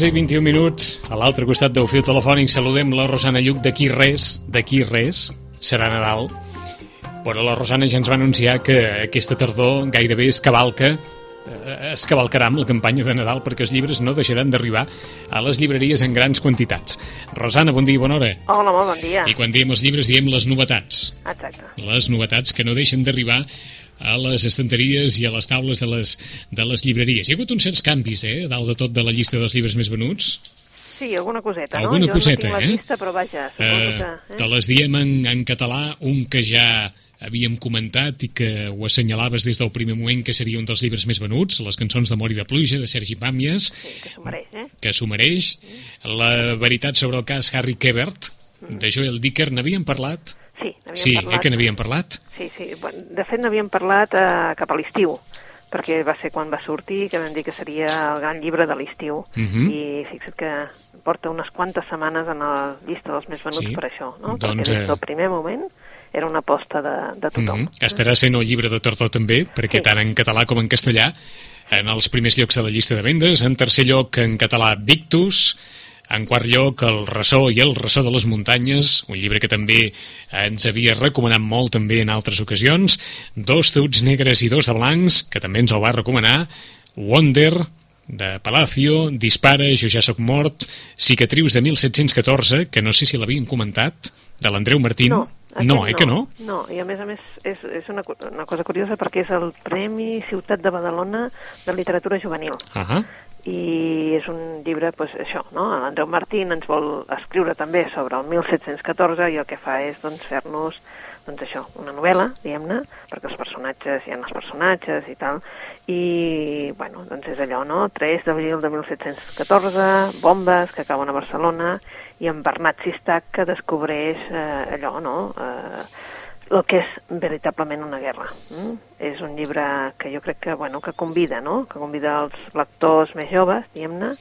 Onze i 21 minuts, a l'altre costat del fiu telefònic saludem la Rosana Lluc d'aquí res, d'aquí res, serà Nadal. Però la Rosana ja ens va anunciar que aquesta tardor gairebé es cavalca eh, es cavalcarà amb la campanya de Nadal perquè els llibres no deixaran d'arribar a les llibreries en grans quantitats. Rosana, bon dia i bona hora. Hola, molt bon dia. I quan diem els llibres diem les novetats. Exacte. Les novetats que no deixen d'arribar a les estanteries i a les taules de les, de les llibreries. Hi ha hagut uns certs canvis, eh, dalt de tot de la llista dels llibres més venuts. Sí, alguna coseta, Alguna no? coseta, jo no tinc eh? la llista, però vaja, suposo Eh, que... te les diem en, en català, un que ja havíem comentat i que ho assenyalaves des del primer moment que seria un dels llibres més venuts, les cançons de Mori de Pluja, de Sergi Pàmies, Sí, que s'ho mereix, eh? que s'ho mereix. La veritat sobre el cas Harry Quebert, de Joel Dicker, n'havíem parlat? Sí, n'havíem Sí, parlat. eh, que n'havíem parlat? Sí, sí. Bueno, de fet, n'havíem parlat eh, cap a l'estiu, perquè va ser quan va sortir, que vam dir que seria el gran llibre de l'estiu. Mhm. I fixa't que porta unes quantes setmanes en la llista dels més venuts Sí. per això, no? Doncs, perquè des eh, del primer moment era una aposta de, de tothom. Mm -hmm. Estarà sent el llibre de tardor també, perquè Sí. tant en català com en castellà, en els primers llocs de la llista de vendes, en tercer lloc en català Victus, en quart lloc el ressò i el ressò de les muntanyes, un llibre que també ens havia recomanat molt també en altres ocasions, dos tuts negres i dos de blancs, que també ens el va recomanar, Wonder, de Palacio, Dispara, Jo ja sóc mort, Cicatrius de 1714, que no sé si l'havien comentat, de l'Andreu Martín. No, no, eh que no? No, i a més a més és, és una, una cosa curiosa perquè és el Premi Ciutat de Badalona de Literatura Juvenil. Ahà. I és un llibre, doncs, això, no? L'Andreu Martín ens vol escriure també sobre el 1714 i el que fa és doncs, fer-nos doncs això, una novel·la, diguem-ne, perquè els personatges, hi ha els personatges i tal, i, bueno, doncs és allò, no? 3 d'abril de 1714, bombes que cauen a Barcelona, i en Bernat Sistac que descobreix eh, allò, no?, eh, el que és veritablement una guerra. Mm? És un llibre que jo crec que, bueno, que convida, no?, que convida els lectors més joves, diguem-ne,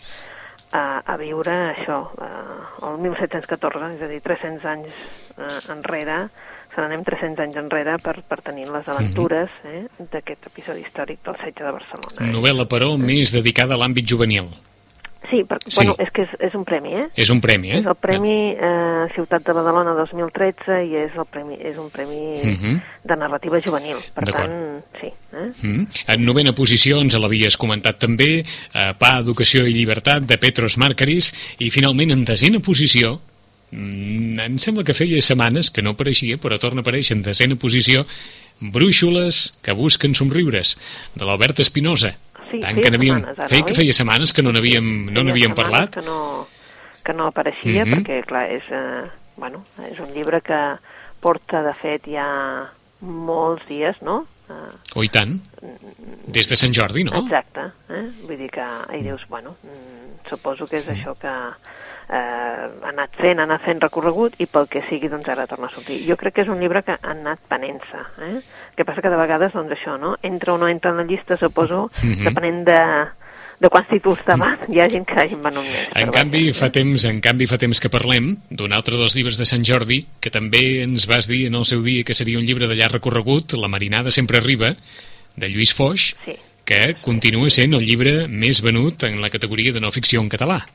a, a viure això, eh, el 1714, és a dir, 300 anys eh, enrere, se n'anem 300 anys enrere per, per tenir les aventures eh, d'aquest episodi històric del setge de Barcelona. eh? Novel·la, però, més dedicada a l'àmbit juvenil. Sí, perquè, Sí. bueno, és que és, és un premi, eh? És un premi, eh? És el Premi eh, Ciutat de Badalona 2013 i és, el premi, és un premi Mhm. de narrativa juvenil. Per tant, sí. Eh? Mm. En novena posició ens l'havies comentat també, eh, Pa, Educació i Llibertat, de Petros Márcaris, i finalment en desena posició, mm, em sembla que feia setmanes que no apareixia, però torna a aparèixer en desena posició, Brúixoles que busquen somriures, de l'Albert Espinosa. Sí, Tant que n'havíem... feia que feia setmanes que no n'havíem no n'havíem parlat. Que no, que no apareixia, Mhm. perquè, clar, és, eh, bueno, és un llibre que porta, de fet, ja molts dies, no? Eh, Oh, i tant. Des de Sant Jordi, no? Exacte, eh? vull dir que hi dius, bueno, mm, suposo que és això que eh, ha anat fent, ha anat fent recorregut i pel que sigui, doncs ara torna a sortir. Jo crec que és un llibre que ha anat penent-se, eh? que passa que de vegades, doncs això, no? entra o no entra en la llista, suposo, Mhm. depenent de, de quants títols davant, hi ha gent que hagin venut més. En canvi, fa temps, en canvi, fa temps que parlem d'un altre dels llibres de Sant Jordi, que també ens vas dir en el seu dia que seria un llibre de llarg recorregut, La marinada sempre arriba, de Lluís Foix, Sí. que continua sent el llibre més venut en la categoria de no ficció en català.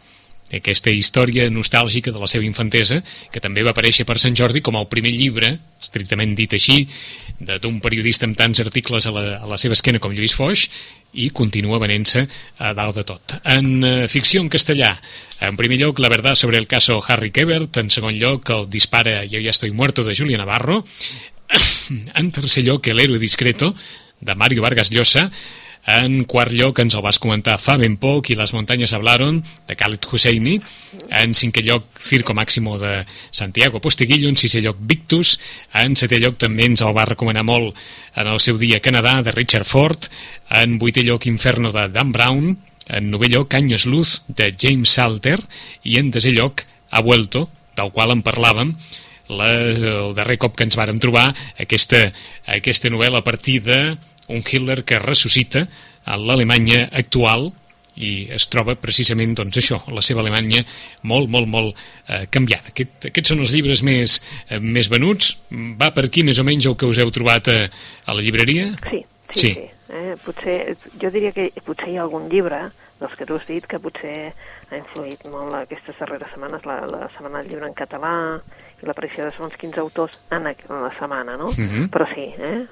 Aquesta història nostàlgica de la seva infantesa, que també va aparèixer per Sant Jordi com el primer llibre, estrictament dit així, d'un periodista amb tants articles a la, a la seva esquena com Lluís Foix, i continua venent-se a dalt de tot. En eh, ficció en castellà, en primer lloc, La verdad sobre el caso Harry Quebert, en segon lloc, El dispara Yo ya estoy muerto de Julia Navarro, en tercer lloc, El héroe discreto, de Mario Vargas Llosa, en quart lloc ens el vas comentar fa ben poc i les muntanyes hablaron, de Khaled Husseini. En cinquè lloc, Circo Máximo de Santiago Postiguillo. En sisè lloc, Victus. En setè lloc també ens el va recomanar molt en el seu dia Canadà, de Richard Ford. En vuitè lloc, Inferno de Dan Brown. en novè lloc Anyos Luz, de James Salter, i en desè lloc Ha vuelto, del qual en parlàvem, la, el darrer cop que ens vàrem trobar aquesta, aquesta novel·la a partir d'un Hitler que ressuscita a l'Alemanya actual i es troba precisament doncs, això, la seva Alemanya molt, molt, molt eh, canviada. Aquest, aquests són els llibres més, eh, més venuts. Va per aquí més o menys el que us heu trobat a, a la llibreria? Sí, sí, sí. sí. Eh, potser, jo diria que potser hi ha algun llibre dels que tu has dit que potser ha influït molt aquestes darreres setmanes, la, la setmana del llibre en català i l'aparició de segons quins autors en, la setmana, no? Uh Mhm. -huh. Però sí, eh?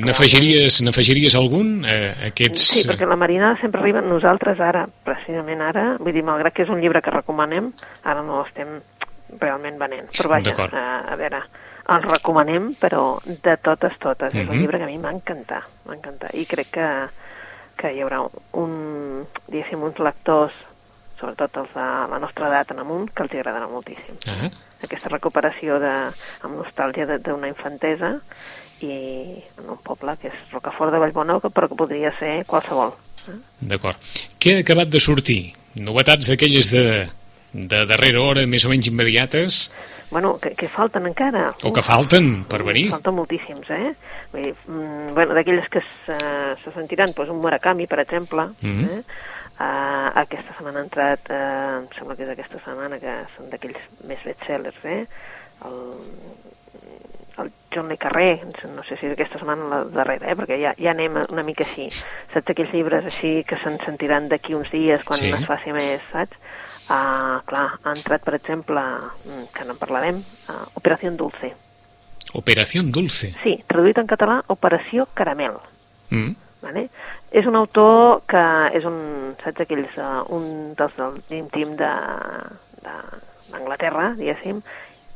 N'afegiries n'afegiries algun? Eh, aquests... Sí, perquè la Marinada sempre arriba, nosaltres ara, precisament ara, vull dir, malgrat que és un llibre que recomanem, ara no l'estem realment venent. Però vaja, D'acord. a, a veure, el recomanem, però de totes, totes. És Mhm. un llibre que a mi m'ha encantat, m'ha encantat. I crec que, que hi haurà un, diguéssim, uns lectors, sobretot els de la nostra edat en amunt, que els agradarà moltíssim. Ah, Aquesta recuperació de, amb nostàlgia de- d'una infantesa i en un poble que és Rocafort de Vallbona, però que podria ser qualsevol. D'acord. Què ha acabat de sortir? Novetats d'aquelles de, de darrera hora, més o menys immediates, Bueno, que, que falten encara. o que falten per venir? Falten moltíssims, eh? Vull dir, mm, bueno, d'aquelles que se, se sentiran, doncs un Murakami, per exemple, Mhm. eh? Uh, aquesta setmana ha entrat, eh, em sembla que és aquesta setmana, que són d'aquells més bestsellers, eh? El, el John Le Carré, no sé si és aquesta setmana la darrera, eh? perquè ja, ja anem una mica així. Saps aquells llibres així que se'n sentiran d'aquí uns dies quan Sí. es faci més, saps? Uh, clar, ha entrat, per exemple, mm, que no en parlarem, uh, Operació Dulce. Operació Dulce. Sí, traduït en català, Operació Caramel. Mm. Vale? És un autor que és un, saps, aquells, uh, un dels del Team de, d'Anglaterra, diguéssim,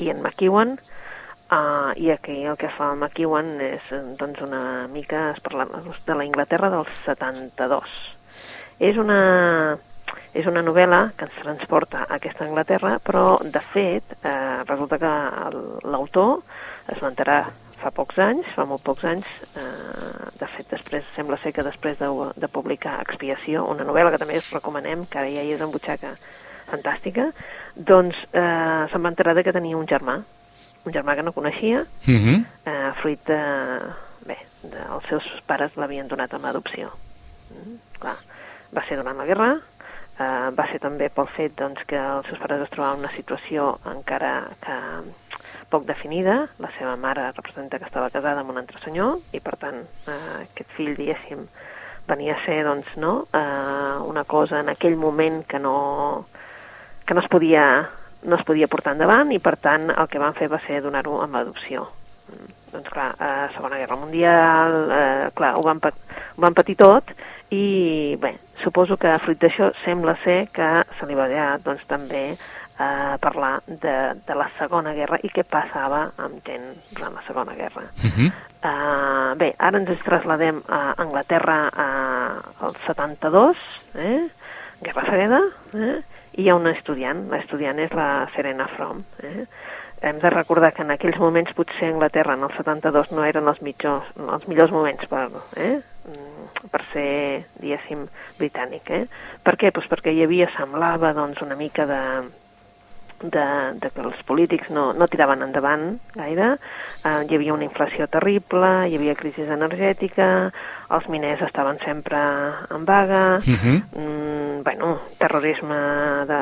i en McEwan, uh, i aquí el que fa McEwan és doncs una mica, es parla de la Inglaterra dels 72. És una, és una novel·la que ens transporta a aquesta Anglaterra, però, de fet, eh, resulta que l'autor es va enterar fa pocs anys, fa molt pocs anys, eh, de fet, després sembla ser que després de, de publicar Expiació, una novel·la que també us recomanem, que ara ja hi és en butxaca fantàstica, doncs eh, se'n va enterar que tenia un germà, un germà que no coneixia, Mm -hmm. eh, fruit de... bé, de, els seus pares l'havien donat amb adopció. Mm, clar, va ser durant la guerra, eh, va ser també pel fet doncs, que els seus pares es trobaven en una situació encara que poc definida, la seva mare representa que estava casada amb un altre senyor i per tant eh, aquest fill, diguéssim, venia a ser doncs, no, eh, una cosa en aquell moment que no, que no es podia no es podia portar endavant i per tant el que van fer va ser donar-ho amb adopció. Mm, Doncs clar, eh, Segona Guerra Mundial, eh, clar, ho van, ho van patir tot i bé, suposo que fruit d'això sembla ser que se li va dir doncs també eh, parlar de, de la Segona Guerra i què passava amb gent durant la Segona Guerra. Mm -hmm. Uh, bé, ara ens trasladem a Anglaterra uh, al 72, eh? Guerra Freda, eh? i hi ha una estudiant, l'estudiant és la Serena From. Eh? Hem de recordar que en aquells moments potser a Anglaterra en el 72 no eren els, mitjors, els millors moments per, eh? Mm, per ser, diguéssim, britànic. Eh? Per què? Pues perquè hi havia, semblava, doncs, una mica de, de, de que els polítics no, no tiraven endavant gaire, eh, hi havia una inflació terrible, hi havia crisi energètica, els miners estaven sempre en vaga, Mm -hmm. mm, bueno, terrorisme de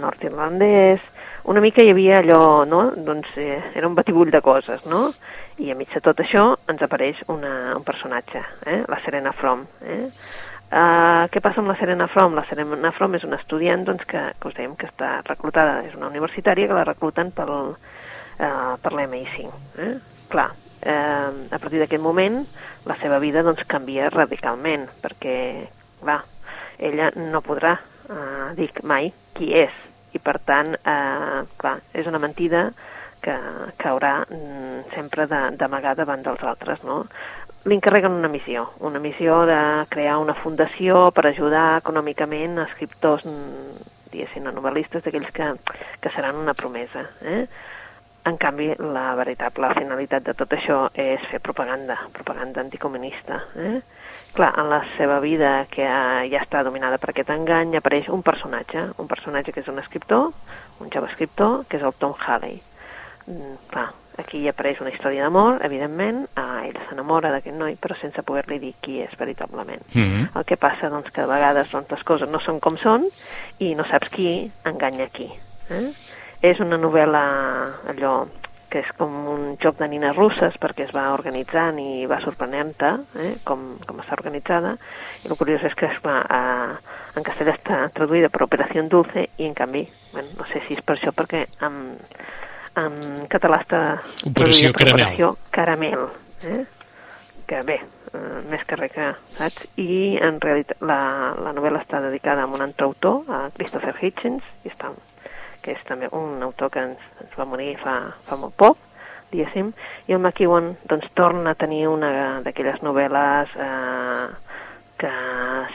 nord-irlandès, una mica hi havia allò, no? Doncs eh, era un batibull de coses, no? I a mig de tot això ens apareix una, un personatge, eh? la Serena From. Eh? Uh, què passa amb la Serena From? La Serena From és una estudiant doncs, que, que us dèiem que està reclutada, és una universitària que la recluten pel, uh, per l'MI5. Eh? Clar, eh, a partir d'aquest moment la seva vida doncs, canvia radicalment, perquè, clar, ella no podrà eh, dir mai qui és, i per tant, eh, clar, és una mentida que, que haurà mm, sempre d'amagar davant dels altres, no? Li encarreguen una missió, una missió de crear una fundació per ajudar econòmicament escriptors, diguéssim, novel·listes, d'aquells que, que seran una promesa. Eh? En canvi, la veritable finalitat de tot això és fer propaganda, propaganda anticomunista. Eh? clar, en la seva vida que ja està dominada per aquest engany apareix un personatge, un personatge que és un escriptor, un jove escriptor, que és el Tom Halley. Mm, clar, aquí hi apareix una història d'amor, evidentment, ah, ell s'enamora d'aquest noi, però sense poder-li dir qui és veritablement. Mm -hmm. El que passa, doncs, que a vegades doncs, les coses no són com són i no saps qui enganya qui. Eh? És una novel·la allò que és com un joc de nines russes perquè es va organitzant i va sorprenent-te eh, com, com està organitzada i el curiós és que es va, a, en castellà està traduïda per Operació Dulce i en canvi, bueno, no sé si és per això perquè en, en català està Operació Caramel. Operació Caramel eh? que bé, eh, més que res que, saps? I en realitat la, la novel·la està dedicada a un altre autor, a Christopher Hitchens, i està, que és també un autor que ens, ens va morir fa, fa molt poc, diguéssim, i el McEwan doncs, torna a tenir una d'aquelles novel·les eh, que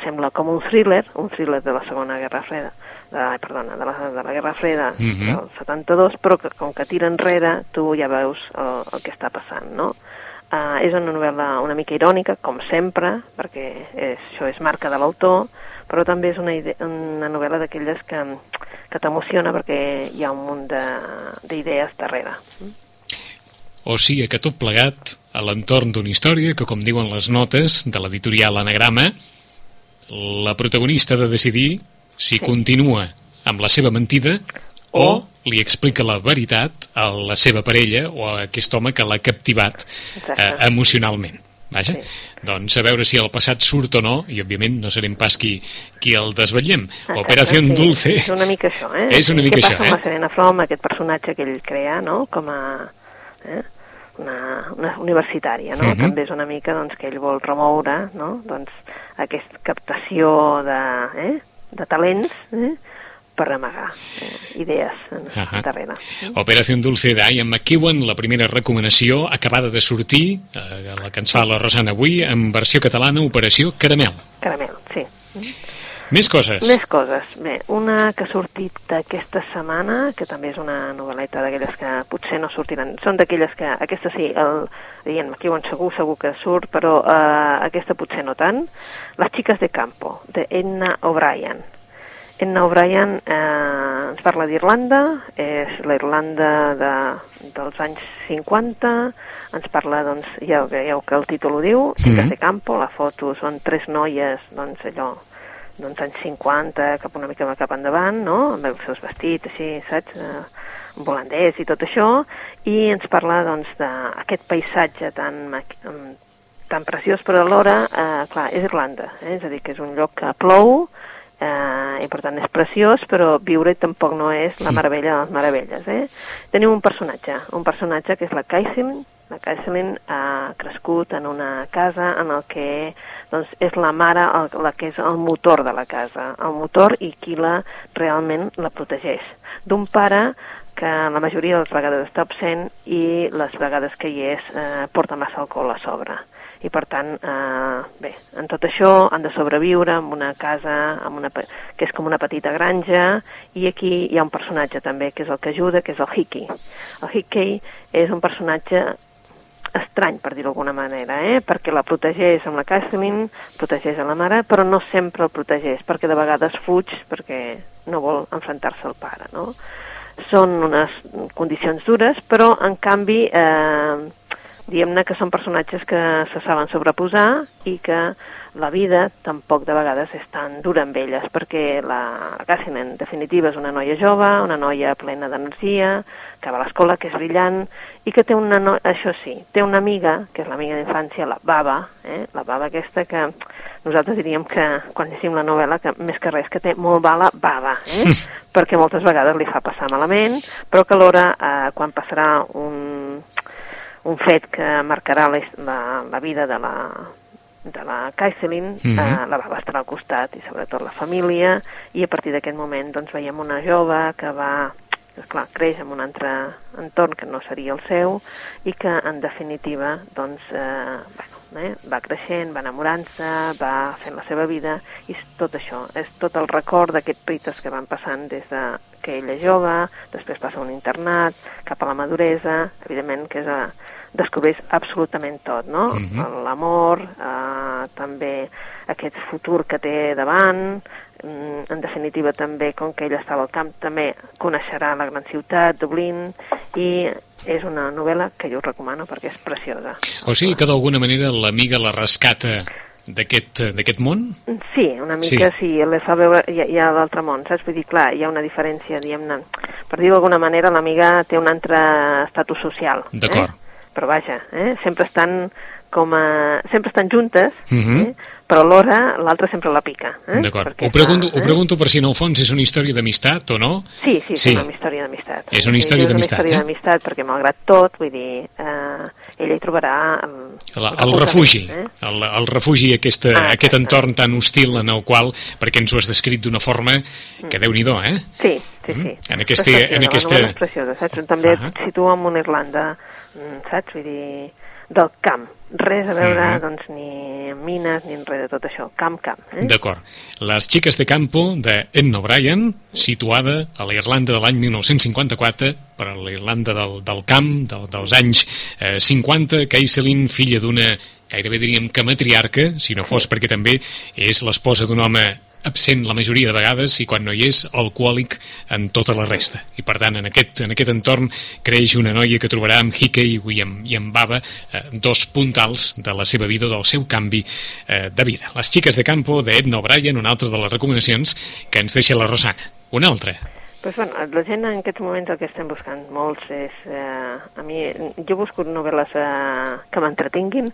sembla com un thriller, un thriller de la Segona Guerra Freda, de, perdona, de la, de la Guerra Freda Mhm. del 72, però que com que tira enrere tu ja veus el, el que està passant, no? Uh, és una novel·la una mica irònica, com sempre, perquè és, això és marca de l'autor, però també és una, ide una novel·la d'aquelles que, que t'emociona perquè hi ha un munt de- d'idees darrere. O sigui que tot plegat a l'entorn d'una història que, com diuen les notes de l'editorial Anagrama, la protagonista ha de decidir si continua amb la seva mentida o li explica la veritat a la seva parella o a aquest home que l'ha captivat eh, emocionalment. Vaja, Sí. doncs a veure si el passat surt o no, i òbviament no serem pas qui, qui el desvetllem. Exacte, Operació sí, Dulce És una mica això, eh? És una mica Què això, passa amb eh? la Serena From, aquest personatge que ell crea, no?, com a... Eh? Una, una universitària, no? Mhm. També és una mica doncs, que ell vol remoure no? doncs, aquesta captació de, eh? de talents eh? per amagar eh? idees en, Ahà. darrere. Operació Dulce d'Ian McEwan, la primera recomanació acabada de sortir, eh, la que ens fa la Rosana avui, en versió catalana, Operació Caramel. Caramel, sí. Més coses. Més coses. Bé, una que ha sortit aquesta setmana, que també és una novel·leta d'aquelles que potser no sortiran. Són d'aquelles que, aquesta sí, el, dient, McEwan segur, segur que surt, però eh, aquesta potser no tant. Les xiques de campo, de Edna O'Brien. Edna O'Brien eh, ens parla d'Irlanda, és la Irlanda de, dels anys 50, ens parla, doncs, ja veieu que el títol ho diu, Xiques Mhm. de campo, la foto són tres noies, doncs allò, doncs anys 50, cap una mica cap endavant, no?, amb els seus vestits, així, saps?, eh, volandès i tot això, i ens parla, doncs, d'aquest paisatge tan, tan preciós, però alhora, eh, clar, és Irlanda, eh? és a dir, que és un lloc que plou, eh, i per tant és preciós, però viure tampoc no és la meravella de les meravelles. Eh? Tenim un personatge, un personatge que és la Kaiselin, la Kaiselin ha crescut en una casa en el que doncs, és la mare el, la que és el motor de la casa, el motor i qui la realment la protegeix. D'un pare que la majoria de les vegades està absent i les vegades que hi és eh, porta massa alcohol a sobre i per tant, eh, bé, en tot això han de sobreviure en una casa amb una, que és com una petita granja i aquí hi ha un personatge també que és el que ajuda, que és el Hickey. El Hickey és un personatge estrany, per dir-ho d'alguna manera, eh? perquè la protegeix amb la Kathleen, protegeix a la mare, però no sempre el protegeix, perquè de vegades fuig perquè no vol enfrontar-se al pare, no? Són unes condicions dures, però en canvi eh, diguem-ne que són personatges que se saben sobreposar i que la vida tampoc de vegades és tan dura amb elles, perquè la, la Cassin en definitiva és una noia jove, una noia plena d'energia, que va a l'escola, que és brillant, i que té una, no... això sí, té una amiga, que és l'amiga d'infància, la Baba, eh? la Baba aquesta que nosaltres diríem que, quan llegim la novel·la, que més que res que té molt bala baba, eh? perquè moltes vegades li fa passar malament, però que alhora, eh, quan passarà un, un fet que marcarà la, la, la vida de la, de la Kaiselin, Mhm. eh, la va estar al costat i sobretot la família i a partir d'aquest moment doncs veiem una jove que va clar, creix en un altre entorn que no seria el seu i que en definitiva doncs, eh, bueno, eh? va creixent, va enamorant-se, va fent la seva vida, i tot això, és tot el record d'aquests rites que van passant des de que ell és jove, després passa a un internat, cap a la maduresa, evidentment que és a, descobreix absolutament tot, no? Uh Mhm. -huh. L'amor, eh, també aquest futur que té davant, mm, en definitiva també, com que ell estava al camp, també coneixerà la gran ciutat, Dublín, i és una novel·la que jo us recomano perquè és preciosa. O sigui que d'alguna manera l'amiga la rescata d'aquest món? Sí, una mica sí, sí le fa veure, hi ha l'altre món, saps? Vull dir, clar, hi ha una diferència, diguem-ne, per dir-ho d'alguna manera, l'amiga té un altre estatus social. D'acord. Eh? Però vaja, eh? sempre estan com a... sempre estan juntes, Mhm. eh? però alhora l'altra sempre la pica. Eh? D'acord. Ho, pregunto, fa, ho pregunto per si en el fons és una història d'amistat o no. Sí, sí, Sí. és una història d'amistat. És una història d'amistat, És una història eh? d'amistat, perquè malgrat tot, vull dir, eh, ella hi trobarà el, El, el refugi, el, el refugi, aquesta, Ah, aquest entorn tan hostil en el qual, perquè ens ho has descrit d'una forma que déu nhi eh? Sí, sí, Mm. sí. En aquesta- en aquesta- preciosa, saps? També Ah. et situa en una Irlanda, mm, saps? Vull dir, del camp. Res a veure, Mhm. doncs, ni amb mines, ni en res de tot això. Camp, camp. Eh? D'acord. Les xiques de campo de Edna O'Brien, situada a la Irlanda de l'any 1954, per a la Irlanda del, del camp, del, dels anys eh, 50, Kaiselin, filla d'una, gairebé diríem que matriarca, si no fos perquè també és l'esposa d'un home absent la majoria de vegades i quan no hi és alcohòlic en tota la resta. I per tant en aquest, en aquest entorn creix una noia que trobarà amb Hickey i amb, i amb Baba eh, dos puntals de la seva vida o del seu canvi eh, de vida. Les xiques de campo d'Edna O'Brien una altra de les recomanacions que ens deixa la Rosana. Una altra Pues, bueno, la gent en aquests moments el que estem buscant molts és... Eh, a mi, jo busco novel·les eh, que m'entretinguin.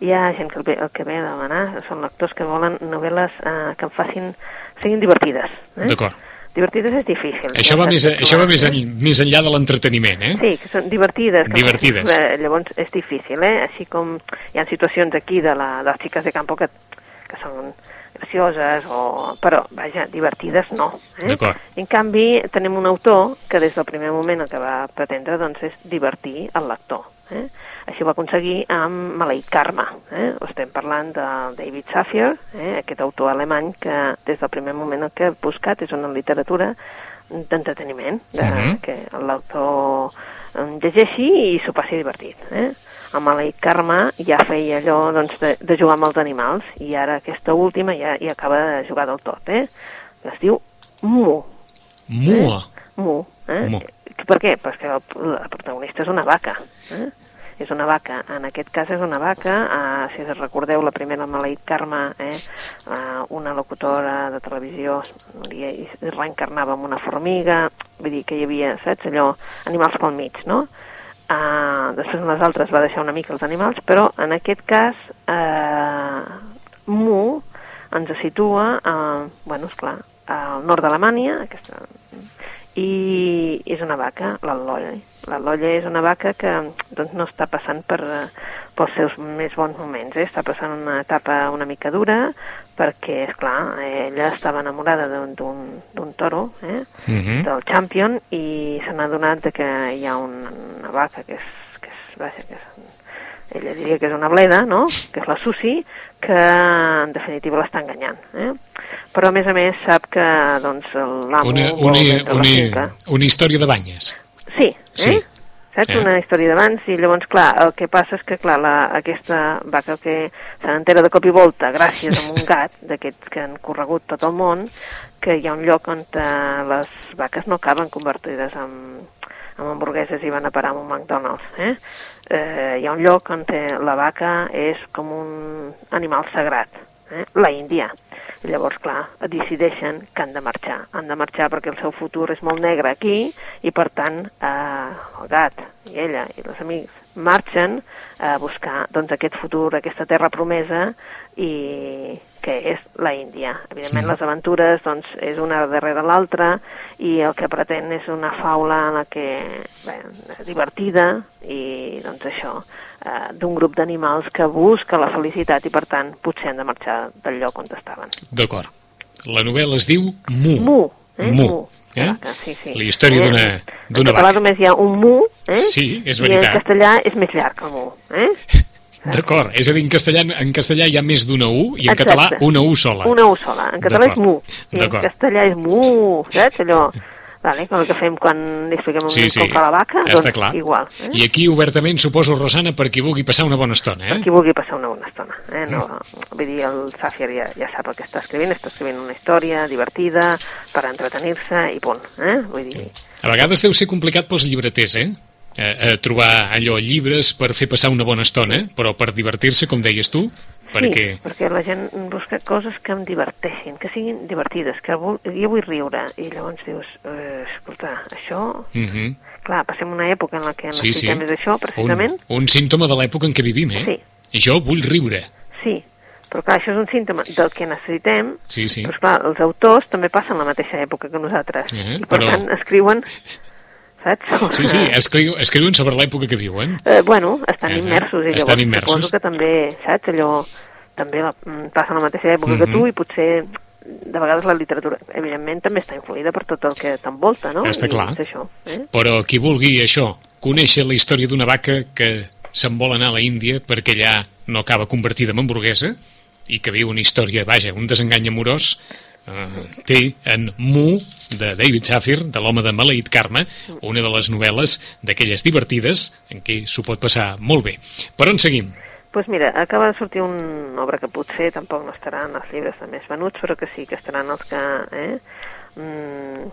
Hi ha gent que el, el que ve a demanar, són lectors que volen novel·les eh, que em facin... siguin divertides. Eh? d'acord Divertides és difícil. això va, més, això va més, eh? en, més enllà de l'entreteniment eh? Sí, que són divertides. Que Divertides. Eh, llavors és difícil, eh? Així com hi ha situacions aquí de, la, de les xiques de campo que, que són gracioses, o... però, vaja, divertides no. Eh? En canvi, tenim un autor que des del primer moment el que va pretendre doncs, és divertir el lector. Eh? Així ho va aconseguir amb Maleït Karma. Eh? Estem parlant de David Safier, eh? aquest autor alemany que des del primer moment el que ha buscat és una literatura d'entreteniment, de, Mhm. que l'autor em llegeixi i s'ho passi divertit. Eh? Amb Maleït Karma ja feia allò doncs, de, de jugar amb els animals i ara aquesta última ja, ja acaba de jugar del tot. Eh? Es diu Mu. Mua Mu. Eh? Mu. Per què? Perquè el, la protagonista és una vaca. Eh? És una vaca. En aquest cas és una vaca. Eh, si recordeu, la primera Maleït Carme, eh? eh, una locutora de televisió i reencarnava amb una formiga. Vull dir que hi havia, saps, allò, animals pel mig, no? Uh, després en les altres va deixar una mica els animals, però en aquest cas uh, Mu ens situa, uh, bueno, esclar, al nord d'Alemanya, aquesta, i és una vaca, l'al·lolla. L'al·lolla és una vaca que doncs, no està passant per, eh, pels seus més bons moments, eh? està passant una etapa una mica dura perquè, és clar, ella estava enamorada d'un- toro, eh? Mhm. del Champion, i se n'ha adonat que hi ha una, una vaca que és, que és, vaja, que és, ella diria que és una bleda, no?, que és la Susi, que en definitiva l'està enganyant. Eh? Però a més a més sap que doncs, l'amo una, una, una, una història de banyes Sí, eh? Sí. Saps? Eh. Una història d'abans i llavors, clar, el que passa és que, clar, la, aquesta vaca que se n'entera de cop i volta gràcies a un gat d'aquests que han corregut tot el món, que hi ha un lloc on eh, les vaques no acaben convertides en, en hamburgueses i van a parar a un McDonald's. Eh? Eh, hi ha un lloc on la vaca és com un animal sagrat, eh? la Índia. I llavors, clar, decideixen que han de marxar. Han de marxar perquè el seu futur és molt negre aquí i, per tant, eh, el gat i ella i els amics marxen a buscar doncs, aquest futur, aquesta terra promesa i que és la Índia. Evidentment, Sí. les aventures doncs, és una darrere l'altra i el que pretén és una faula en la que, bé, divertida i doncs això, eh, d'un grup d'animals que busca la felicitat i per tant potser han de marxar del lloc on estaven. D'acord. La novel·la es diu Mu. Mu, eh? Mu. Eh? Vaca, sí, sí. La història Eh? d'una- d'una En català vaca. només hi ha un mu, eh? Sí, és I veritat. en castellà és més llarg el mu, eh? D'acord, és a dir, en castellà, en castellà hi ha més d'una U i en Exacte. català una U sola. Una U sola. En català és mu. I en castellà és mu, saps? Allò, vale, com el que fem quan li expliquem Sí, un sí, com fa la vaca, està doncs clar. igual. Eh? I aquí, obertament, suposo, Rosana, per qui vulgui passar una bona estona, eh? qui vulgui passar una bona estona. Eh? No, vull dir, el Sàfier ja, ja sap el que està escrivint, està escrivint una història divertida per entretenir-se i punt. Eh? Vull dir, A vegades deu ser complicat pels llibreters, eh? Eh, eh, trobar allò, llibres per fer passar una bona estona, però per divertir-se, com deies tu, perquè... Sí, perquè la gent busca coses que em diverteixin, que siguin divertides, que vol, jo vull riure, i llavors dius, eh, escolta, això... Mhm. Clar, passem una època en la que Sí, sí. necessitem és això, precisament. Un, un símptoma de l'època en què vivim, eh? Sí. Jo vull riure. Sí, però clar, això és un símptoma del que necessitem, Sí, sí. però clar, els autors també passen la mateixa època que nosaltres, Eh, i per però- tant escriuen, saps? Sí, sí, escriu, escriuen sobre l'època que viuen. Eh, bueno, estan Eh, immersos, i llavors estan immersos. suposo que també, saps, allò, també la, mm, passen la mateixa època Mhm. que tu, i potser de vegades la literatura, evidentment, també està influïda per tot el que t'envolta, no? Està I clar. És això, eh? Però qui vulgui això, conèixer la història d'una vaca que se'n vol anar a la Índia perquè allà no acaba convertida en hamburguesa i que viu una història, vaja, un desengany amorós, té en Mu, de David Safir, de l'home de Maleït Carme, una de les novel·les d'aquelles divertides en què s'ho pot passar molt bé. Per on seguim? pues mira, acaba de sortir una obra que potser tampoc no estarà en els llibres de més venuts, però que sí que estaran els que... Eh, mm,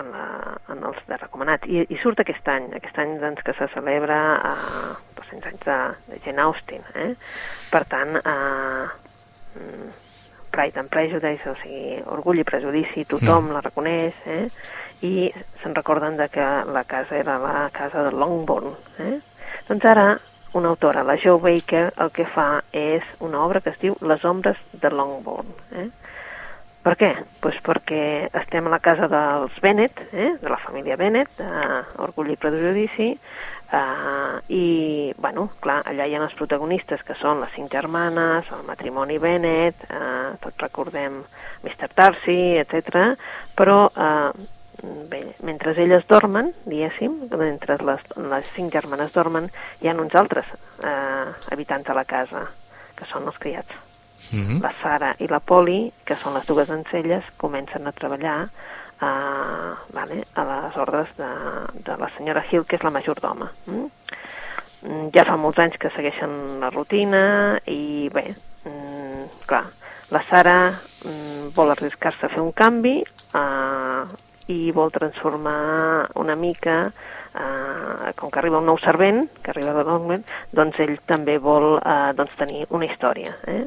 en, la, en els de recomanats. I, I surt aquest any, aquest any doncs, que se celebra a 200 anys de, de Jane Austen. Eh? Per tant, eh, mm, Pride and Prejudice, o sigui, Orgull i Prejudici, tothom Mm. la reconeix, eh? i se'n recorden de que la casa era la casa de Longbourn. Eh? Doncs ara, una autora, la Jo Baker, el que fa és una obra que es diu Les ombres de Longbourn. Eh? Per què? Pues perquè estem a la casa dels Bennett, eh? de la família Bennett, de Orgull i Prejudici, Uh, i, bueno, clar, allà hi ha els protagonistes que són les cinc germanes, el matrimoni Bennett, uh, tots recordem Mr. Darcy, etc. però uh, bé, mentre elles dormen, diguéssim, mentre les, les cinc germanes dormen, hi ha uns altres uh, habitants de la casa, que són els criats. Mhm. La Sara i la Poli, que són les dues ancelles, comencen a treballar a, vale, a les ordres de, de la senyora Hill, que és la majordoma. Mm? Mm, Ja fa molts anys que segueixen la rutina i bé, mm, clar, la Sara mm, vol arriscar-se a fer un canvi eh, i vol transformar una mica eh, com que arriba un nou servent, que arriba de Longman, doncs ell també vol eh, doncs tenir una història. Eh?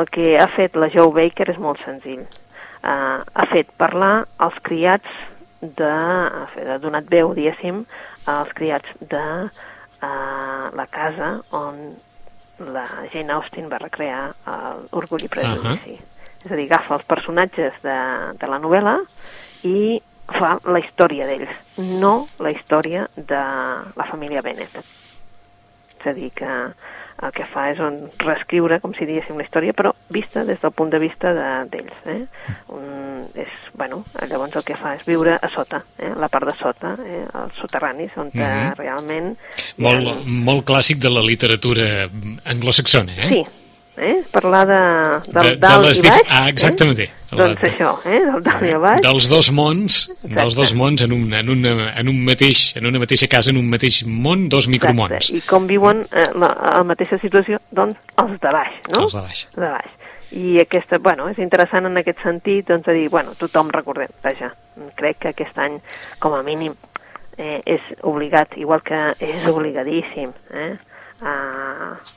El que ha fet la Joe Baker és molt senzill. Eh, ha fet parlar als criats de... ha fet- ha donat veu, diguéssim, als criats de eh, la casa on la Jane Austen va recrear el Orgull i Prejudici. És a dir, agafa els personatges de, de la novel·la i fa la història d'ells, no la història de la família Bennett. És a dir, que el que fa és un reescriure, com si diguéssim, la història, però vista des del punt de vista de- d'ells. Eh? Un, és, bueno, llavors el que fa és viure a sota, eh? la part de sota, eh? els soterranis, on mm Mhm. realment... hi ha- Molt, molt clàssic de la literatura anglosaxona, eh? Sí, eh? parlar de, del De- de dalt les i baix. Ah, exactament. Eh? La- Doncs això, eh? del dalt i baix. dels dos mons, dels Exacte. dos mons en, un, en, una, en, un mateix, en una mateixa casa, en un mateix món, dos micromons. Exacte. I com viuen eh, la, la mateixa situació, doncs, els de baix, no? Els de baix. De baix. I aquesta, bueno, és interessant en aquest sentit, doncs, de dir, bueno, tothom recordem, vaja, crec que aquest any, com a mínim, eh, és obligat, igual que és obligadíssim, eh, a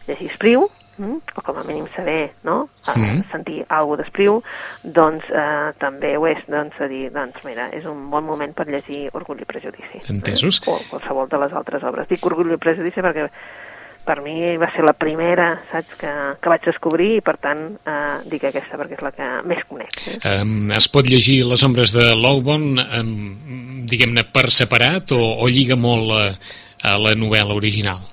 llegir Espriu, mm? o com a mínim saber, no?, Mm. sentir alguna d'Espriu, doncs eh, també ho és, doncs, a dir, doncs, mira, és un bon moment per llegir Orgull i Prejudici. Entesos. Eh? O qualsevol de les altres obres. Dic Orgull i Prejudici perquè per mi va ser la primera, saps, que, que vaig descobrir i per tant eh, dic aquesta perquè és la que més conec. Eh? Um, es pot llegir les ombres de Lowborn, um, diguem-ne, per separat o, o lliga molt a, a la novel·la original?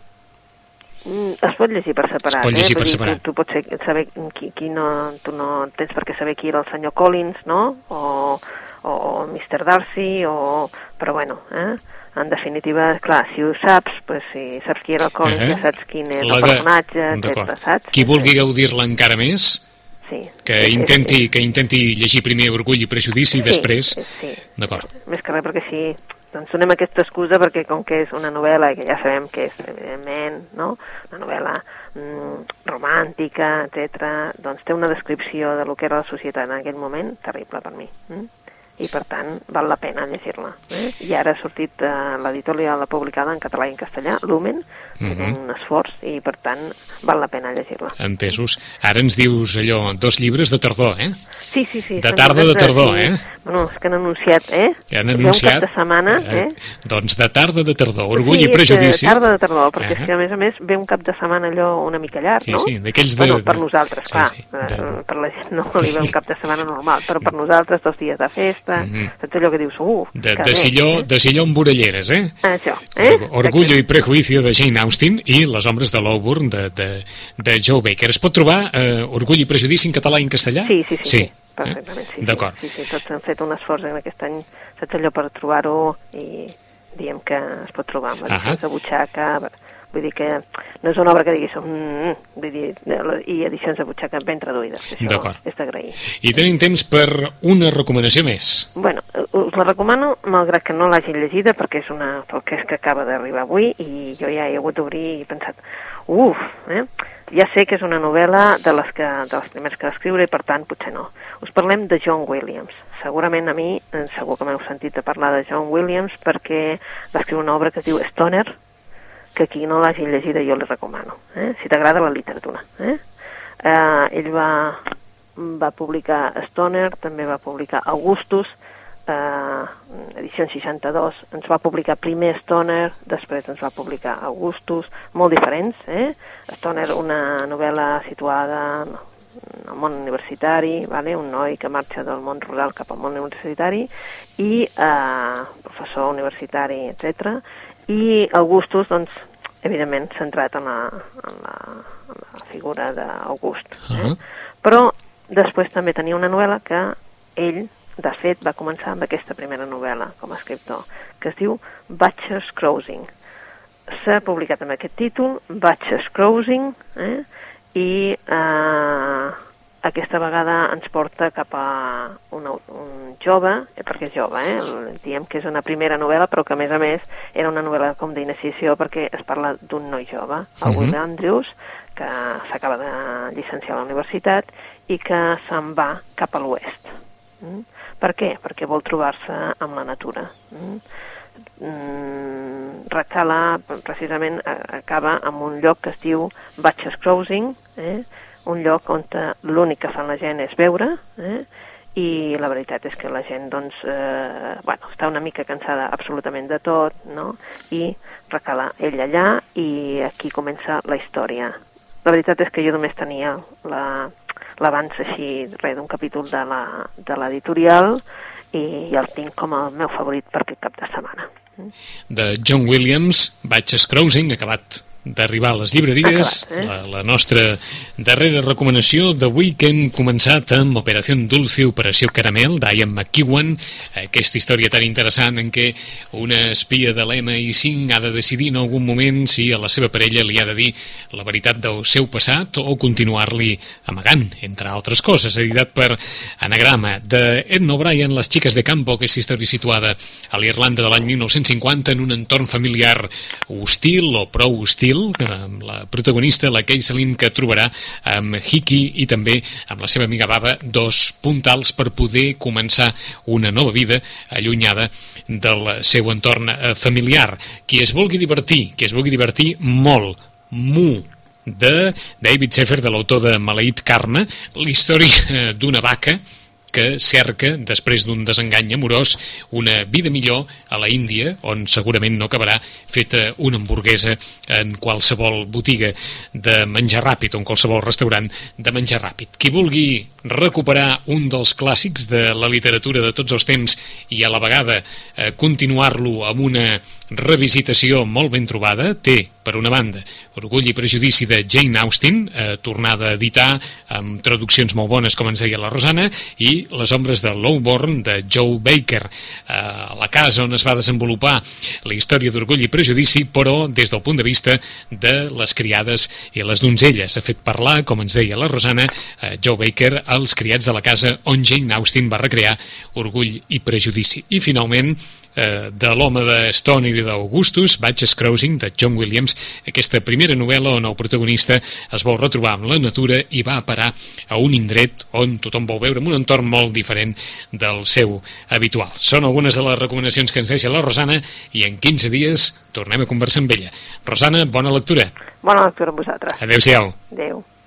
Mm, Es pot llegir per separat. Es pot llegir eh? per separat. Tu, tu pots saber qui, qui no, tu no tens per què saber qui era el senyor Collins, no? O, o Mr. Darcy, o... però bueno, eh? en definitiva, clar, si ho saps, pues, si saps qui era el Collins, uh -huh. ja saps quin és La el personatge, etc. saps? Qui vulgui gaudir-la encara més, sí. que Sí, sí, intenti, sí. que intenti llegir primer Orgull i Prejudici i Sí, després... Sí, D'acord. més que res perquè sí, doncs donem aquesta excusa perquè com que és una novel·la que ja sabem que és, evidentment, no? una novel·la mm, romàntica, etc. doncs té una descripció de lo que era la societat en aquell moment terrible per mi. Mm? I per tant val la pena llegir-la. Eh? I ara ha sortit eh, l'editorial publicada en català i en castellà, Lumen, uh Mhm. -huh. un esforç i per tant val la pena llegir-la. Entesos. Ara ens dius allò, dos llibres de tardor, eh? Sí, sí, sí. De tarda, de tardor, sí. eh? Bueno, és que han anunciat, eh? Que han anunciat... Un cap de setmana, eh? Doncs de tarda, de tardor, orgull sí, i prejudici. Sí, tarda de tardor, perquè Ah. és que a més a més ve un cap de setmana allò una mica llarg, Sí, no? sí, d'aquells de- Bueno, per nosaltres, Sí, clar. sí, eh, de- Per la gent no li ve un cap de setmana normal, però per nosaltres dos dies de festa, Mhm. tot allò que dius, uh, De, que de, bé, silló, eh? de silló amb orelleres, eh? Això, eh? Orgullo i prejuicio de Jane Austen i Les ombres de l'Auburn de, de, de Joe Baker. Es pot trobar eh, Orgull i prejudici en català i en castellà? Sí, sí, sí, sí, sí. perfectament, sí, sí, D'acord. sí, sí, tots han fet un esforç en aquest any, saps allò per trobar-ho i diem que es pot trobar amb edicions Ahà. de butxaca, vull dir que no és una obra que diguis, mm, vull dir, i edicions de butxaca ben traduïdes, D'acord. és d'agrair. I tenim temps per una recomanació més. Bueno, us la recomano, malgrat que no l'hagi llegida, perquè és una perquè és que acaba d'arribar avui i jo ja he hagut d'obrir i he pensat, uf, eh? ja sé que és una novel·la de les, que, de les primeres que va escriure i per tant potser no. Us parlem de John Williams. Segurament a mi, eh, segur que m'heu sentit a parlar de John Williams perquè va escriure una obra que es diu Stoner, que qui no l'hagi llegida jo li recomano, eh? si t'agrada la literatura. Eh? Eh, ell va, va publicar Stoner, també va publicar Augustus, eh, edició 62, ens va publicar primer Stoner, després ens va publicar Augustus, molt diferents, eh? Stoner, una novel·la situada en el món universitari, vale? un noi que marxa del món rural cap al món universitari, i eh, professor universitari, etc. I Augustus, doncs, evidentment, centrat en la, en la, en la figura d'August. Eh? Ah. Però després també tenia una novel·la que ell, de fet, va començar amb aquesta primera novel·la com a escriptor, que es diu Batcher's Crossing. S'ha publicat amb aquest títol, Batcher's Crossing, eh? i eh, aquesta vegada ens porta cap a una, un jove, eh, perquè és jove, eh? El- diem que és una primera novel·la, però que a més a més era una novel·la com d'iniciació perquè es parla d'un noi jove, el Mhm. Will Andrews, que s'acaba de llicenciar a la universitat i que se'n va cap a l'oest. Mm? Per què? Perquè vol trobar-se amb la natura. Mm? Mm, recala, precisament, acaba en un lloc que es diu Batches Crossing, eh? Un lloc on eh, l'únic que fan la gent és veure, eh? i la veritat és que la gent doncs, eh, bueno, està una mica cansada absolutament de tot, no? i recala ell allà i aquí comença la història. La veritat és que jo només tenia la- l'abans així, res d'un capítol la- de l'editorial i, i el tinc com el meu favorit per aquest cap de setmana. de John Williams, Batches Crossing, acabat d'arribar a les llibreries, Acabat, eh? la, la nostra darrera recomanació d'avui que hem començat amb Operació Dulce, Operació Caramel, d'Ian McEwan, aquesta història tan interessant en què una espia de l'MI5 ha de decidir en algun moment si a la seva parella li ha de dir la veritat del seu passat o continuar-li amagant, entre altres coses, editat per anagrama de Edna O'Brien, Les xiques de campo, aquesta història situada a l'Irlanda de l'any 1950 en un entorn familiar hostil o prou hostil, amb la protagonista, la Keiselin, que trobarà amb Hickey i també amb la seva amiga Baba dos puntals per poder començar una nova vida allunyada del seu entorn eh, familiar. Qui es vulgui divertir, qui es vulgui divertir molt, mu, de David Sheffer, de l'autor de Maleït Carme, la història d'una vaca que cerca, després d'un desengany amorós, una vida millor a la Índia, on segurament no acabarà feta una hamburguesa en qualsevol botiga de menjar ràpid o en qualsevol restaurant de menjar ràpid. Qui vulgui recuperar un dels clàssics de la literatura de tots els temps i a la vegada eh, continuar-lo amb una revisitació molt ben trobada. Té, per una banda, Orgull i Prejudici de Jane Austen, eh, tornada a editar amb traduccions molt bones, com ens deia la Rosana, i Les ombres de Lowborn de Joe Baker. Eh, la casa on es va desenvolupar la història d'Orgull i Prejudici, però des del punt de vista de les criades i les donzelles. Ha fet parlar, com ens deia la Rosana, eh, Joe Baker, als criats de la casa on Jane Austen va recrear Orgull i Prejudici. I finalment, eh, de l'home de Stoner i d'Augustus, Batches Crossing, de John Williams, aquesta primera novel·la on el protagonista es vol retrobar amb la natura i va a parar a un indret on tothom vol veure un entorn molt diferent del seu habitual. Són algunes de les recomanacions que ens deixa la Rosana i en 15 dies tornem a conversar amb ella. Rosana, bona lectura. Bona lectura amb vosaltres. Adéu-siau. Adéu.